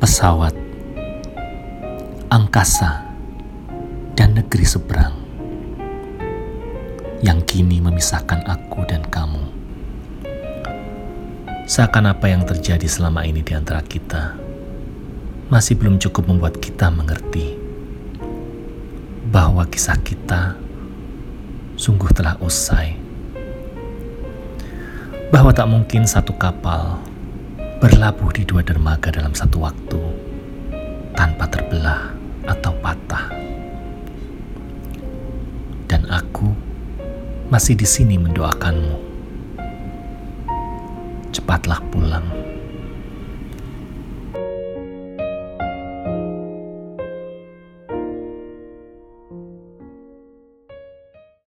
pesawat, angkasa, dan negeri seberang yang kini memisahkan aku dan kamu. Seakan apa yang terjadi selama ini di antara kita masih belum cukup membuat kita mengerti bahwa kisah kita sungguh telah usai. Bahwa tak mungkin satu kapal berlabuh di dua dermaga dalam satu waktu tanpa terbelah atau patah. Dan aku masih di sini mendoakanmu. Cepatlah pulang.